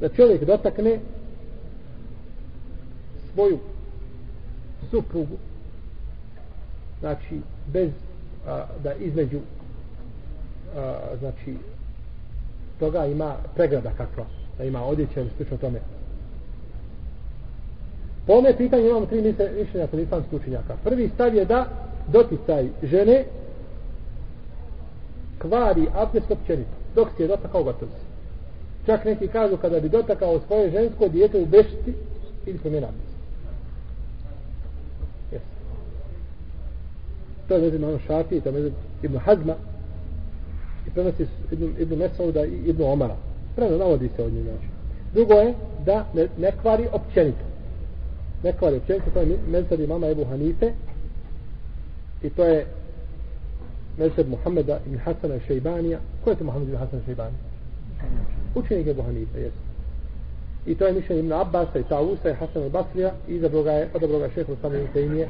da čovjek dotakne svoju suprugu znači bez a, da između a, znači toga ima pregrada kakva da ima odjeća ili slično tome. Po ome pitanju imamo tri mišljenja kod islamskih učenjaka. Prvi stav je da doticaj žene kvari abdest općenito dok se je dotakao gotovo čak neki kažu kada bi dotakao svoje žensko dijete u bešti ili promjena yes. to je vezim ono šafi to je Ibn Hazma i prenosi Ibn, Ibn Mesauda i Ibn Omara. Preno navodi se od njega znači. drugo je da ne, ne kvari općenito. Ne kvari općenito to je mezheb imama Ebu Hanife i to je mezheb Muhammeda ibn Hasana Šejbanija. Ko je to Muhammed ibn Hasan Šejbanija učenik Ebu Hanife jest. i to je mišljenje Ibn Abbasa i Tausa i Hasan al-Basrija i izabroga je odabroga šehr Osama ibn Tejmije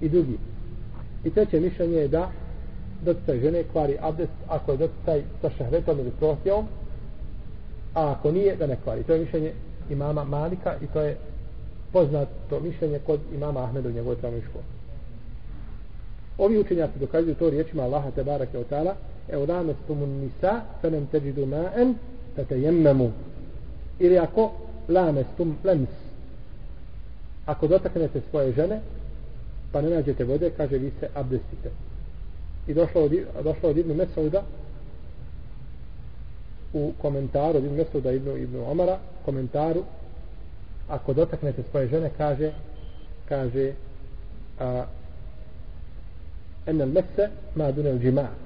i drugi i treće mišljenje je da doticaj žene kvari abdest ako je doticaj sa šehretom ili prohtjevom a ako nije da ne kvari to je mišljenje imama Malika i to je poznato mišljenje kod imama Ahmeda u njegovoj pravnoj školi. Ovi učenjaci dokazuju to riječima Allaha te barake evo dame stumun nisa fenem teđidu ma'en fete jemmemu ili ako lame stum lems ako dotaknete svoje žene pa ne nađete vode kaže vi se abdestite. I došlo od, došlo od Ibnu Mesauda u komentaru od Ibnu Mesauda Ibnu, Ibnu Omara komentaru ako dotaknete svoje žene kaže kaže a en el mese ma dunel džima'a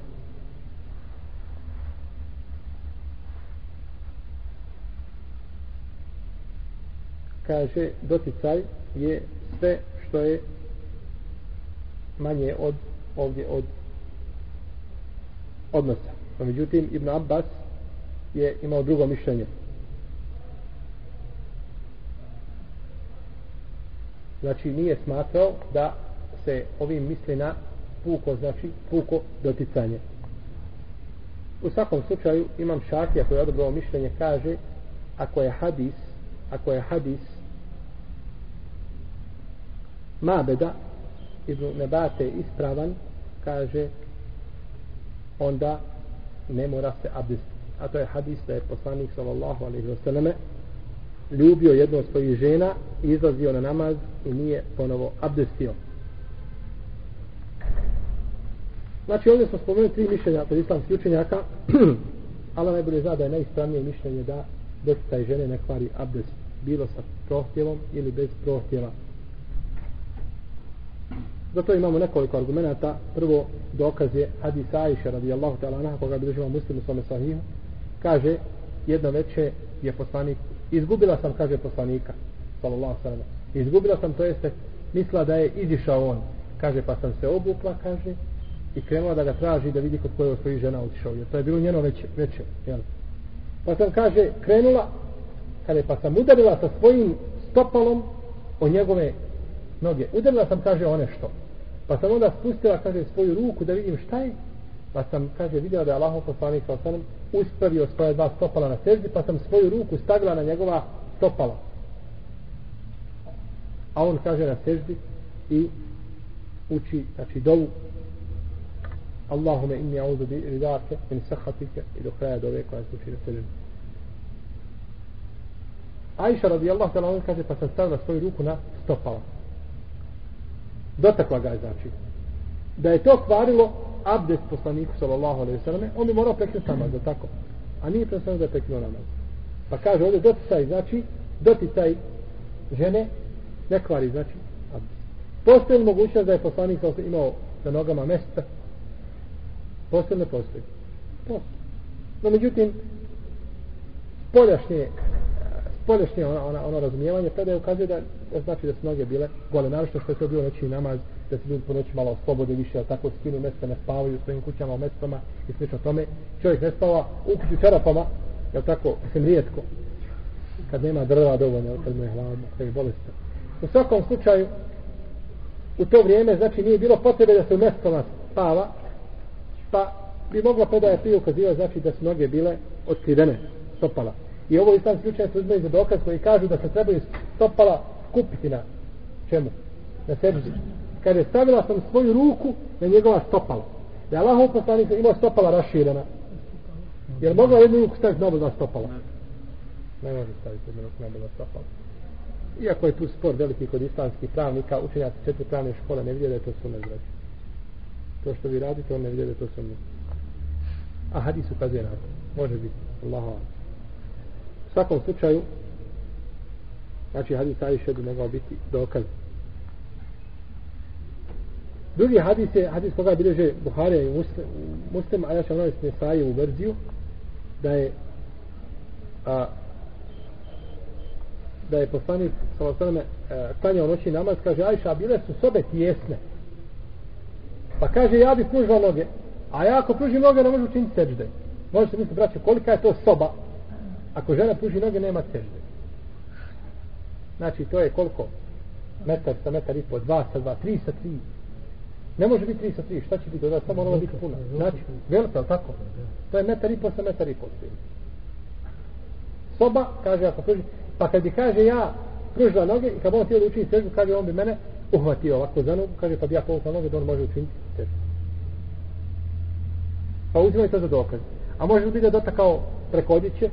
kaže doticaj je sve što je manje od ovdje od odnosa. No, međutim, Ibn Abbas je imao drugo mišljenje. Znači, nije smatrao da se ovim misli na puko, znači puko doticanje. U svakom slučaju imam šafija koji je odobrao mišljenje kaže ako je hadis ako je hadis Mabeda Ibn Nebate ispravan kaže onda ne mora se abdestiti a to je hadis da je poslanik sallallahu alaihi wa sallame ljubio jednu od svojih žena izlazio na namaz i nije ponovo abdestio. Znači ovdje smo spomenuli tri mišljenja kod islamskih učenjaka Allah najbolje zna da je najispravnije mišljenje da doticaj žene ne kvari abdest bilo sa prohtjevom ili bez prohtjeva. Zato imamo nekoliko argumenta. Prvo dokaz je hadis Aisha radijallahu ta'ala anha koga bi držimo muslim u svome sahihu. Kaže, jedno veče je poslanik, izgubila sam, kaže poslanika, sallallahu sallam. Izgubila sam, to jeste, mislila da je izišao on. Kaže, pa sam se obukla, kaže, i krenula da ga traži da vidi kod koje svoji žena otišao. Jer to je bilo njeno veče, veče jel? Pa sam, kaže, krenula, kaže, pa sam udarila sa svojim stopalom o njegove noge. Udarila sam, kaže, one što. Pa sam onda spustila, kaže, svoju ruku da vidim šta je. Pa sam, kaže, vidio da je Allahov poslanik sa osanem uspravio svoje dva stopala na seždi, pa sam svoju ruku stavila na njegova stopala. A on kaže na seždi i uči, znači, dovu Allahume inni auzu bi ridake min sahatike i do kraja dove koja se uči na seždi. Aisha radijallahu ta'ala kaže pa sam stavila svoju ruku na stopala dotakla ga je znači. Da je to kvarilo abdest poslaniku sallallahu alaihi sallam on bi morao prekinuti namaz, da tako? A nije predstavljeno da je prekinuo namaz. Pa kaže ovdje doticaj znači doticaj žene ne kvari znači abdest. Postoji li mogućnost da je poslanik sallallahu imao na nogama mesta? Postoji ne postoji? Postoji. No međutim spoljašnje spolješnje ono, ono, ono razumijevanje predaje ukazuje da, da znači da su noge bile gole, naravno što je to bilo noći namaz, da se ljudi po noći malo slobode više, ali tako skinu mjesta, ne spavaju u svojim kućama, u mjestama i slično tome. Čovjek ne spava u kući čarapama, je tako, mislim rijetko, kad nema drva dovoljno, kad mu je hladno, kad je bolestan. U svakom slučaju, u to vrijeme, znači nije bilo potrebe da se u mjestama spava, pa bi mogla predaja prije ukazivati, znači da su noge bile otkrivene, stopala. I ovo islamski učenjaci uzmeju za dokaz koji kažu da se trebaju stopala kupiti na čemu? Na sebi. Kaže, stavila sam svoju ruku na njegova stopala. Da je Allahov poslanik imao stopala raširena. Jer mogla jednu ruku staviti na dva stopala? Ne može staviti jednu ruku na dva stopala. Iako je tu spor veliki kod islamskih pravnika, učenjaci četiri pravne škole ne vidje da je to sunnet znači. To što vi radite, on ne vidje da je to sunnet. A hadis ukazuje na to. Može biti. Allahu U svakom slučaju, znači hadis Aisha bi mogao biti dokaz. Drugi hadis je hadis koga bileže Buharija i Muslim, muslim a ja ću navesti Nesaje u verziju, da je a, da je poslanik sallallahu e, klanjao noći namaz, kaže Ajša, bile su sobe tijesne. Pa kaže, ja bih pružila noge, a ja ako pružim noge, ne možu učiniti sežde. Možete misliti, braće, kolika je to soba, ako žena pruži noge, nema sežde. Znači, to je koliko? Metar sa metar i po, dva sa dva, tri sa tri. Ne može biti tri sa tri, šta će biti dodat? Samo ono biti puno. Znači, velika, ali tako? To je metar i po sa metar i po. Soba, kaže, ako pruži, Pa kad bi kaže ja pružila noge i kad on htio da učini seždu, kaže on bi mene uhvatio ovako za nogu, kaže pa bi ja povukla noge da on može učiniti seždu. Pa uzimaj to za dokaz. A može biti da dotakao preko odjeće?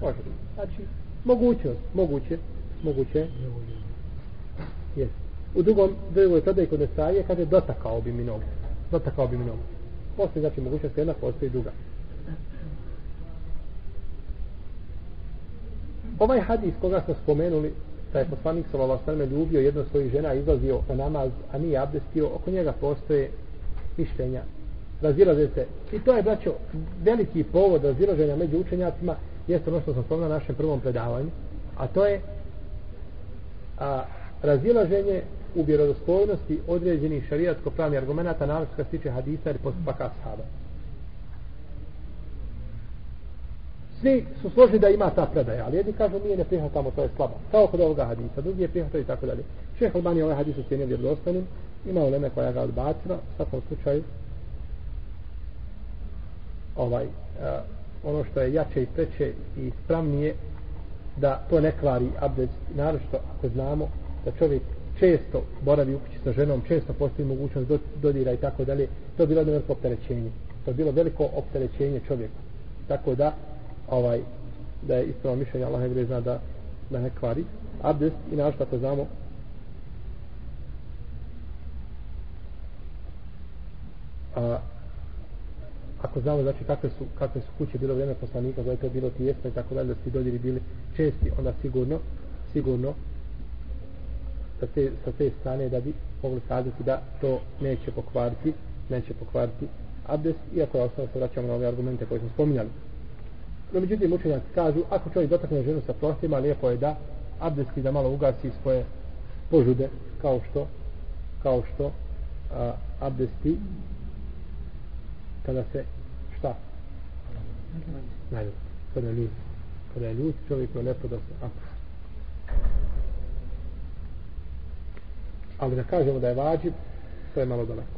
Može. Znači, moguće, moguće, moguće. Yes. U drugom, drugoj tada i kod Nesaje, kaže dotakao bi mi nogu. Dotakao bi mi nogu. Postoji znači mogućnost jedna, postoji druga. Ovaj hadis koga smo spomenuli, da je poslanik sallallahu alejhi ve ljubio jedno svojih žena, izlazio na namaz, a nije abdestio, oko njega postoje mišljenja. Razilaze se. I to je, braćo, veliki povod razilaženja među učenjacima, jeste ono što sam spomenuo na našem prvom predavanju, a to je a, razilaženje u vjerodostojnosti određenih šarijatsko-pravnih argumenta, naravno što se tiče hadisa ili postupaka ashaba. svi su složni da ima ta predaja, ali jedni kažu nije ne prihvatamo, to je slabo. Kao kod ovoga hadisa, drugi je prihvatao i tako dalje. Šeh Albani ovaj hadis ocjenio vjerodostanim, ima uleme koja ga odbacila, u svakom slučaju, ovaj, uh, ono što je jače i preče i spravnije, da to ne kvari abdest, naročito ako znamo da čovjek često boravi u kući sa ženom, često postoji mogućnost dodira i tako dalje, to je bilo jedno veliko opterećenje. To je bilo veliko opterećenje čovjeku. Tako da, ovaj da je ispravo mišljenje Allah je zna da, da ne kvari abdest i našto ako znamo a, ako znamo znači kakve su, kakve su kuće bilo vrijeme poslanika da je to bilo tijesno i tako dalje da su dodiri bili česti onda sigurno sigurno sa te, sa te strane da bi mogli kazati da to neće pokvariti neće pokvariti abdest iako je osnovno se vraćamo na ove argumente koje smo spominjali. No, međutim, učenjaci kažu, ako čovjek dotakne ženu sa prostima, lijepo je da abdeski da malo ugasi svoje požude, kao što, kao što a, abdesti kada se, šta? Najljubiti. Kada je ljut. Kada je ljut, čovjek je lepo da se abdesti. Ali da kažemo da je vađib, to je malo daleko.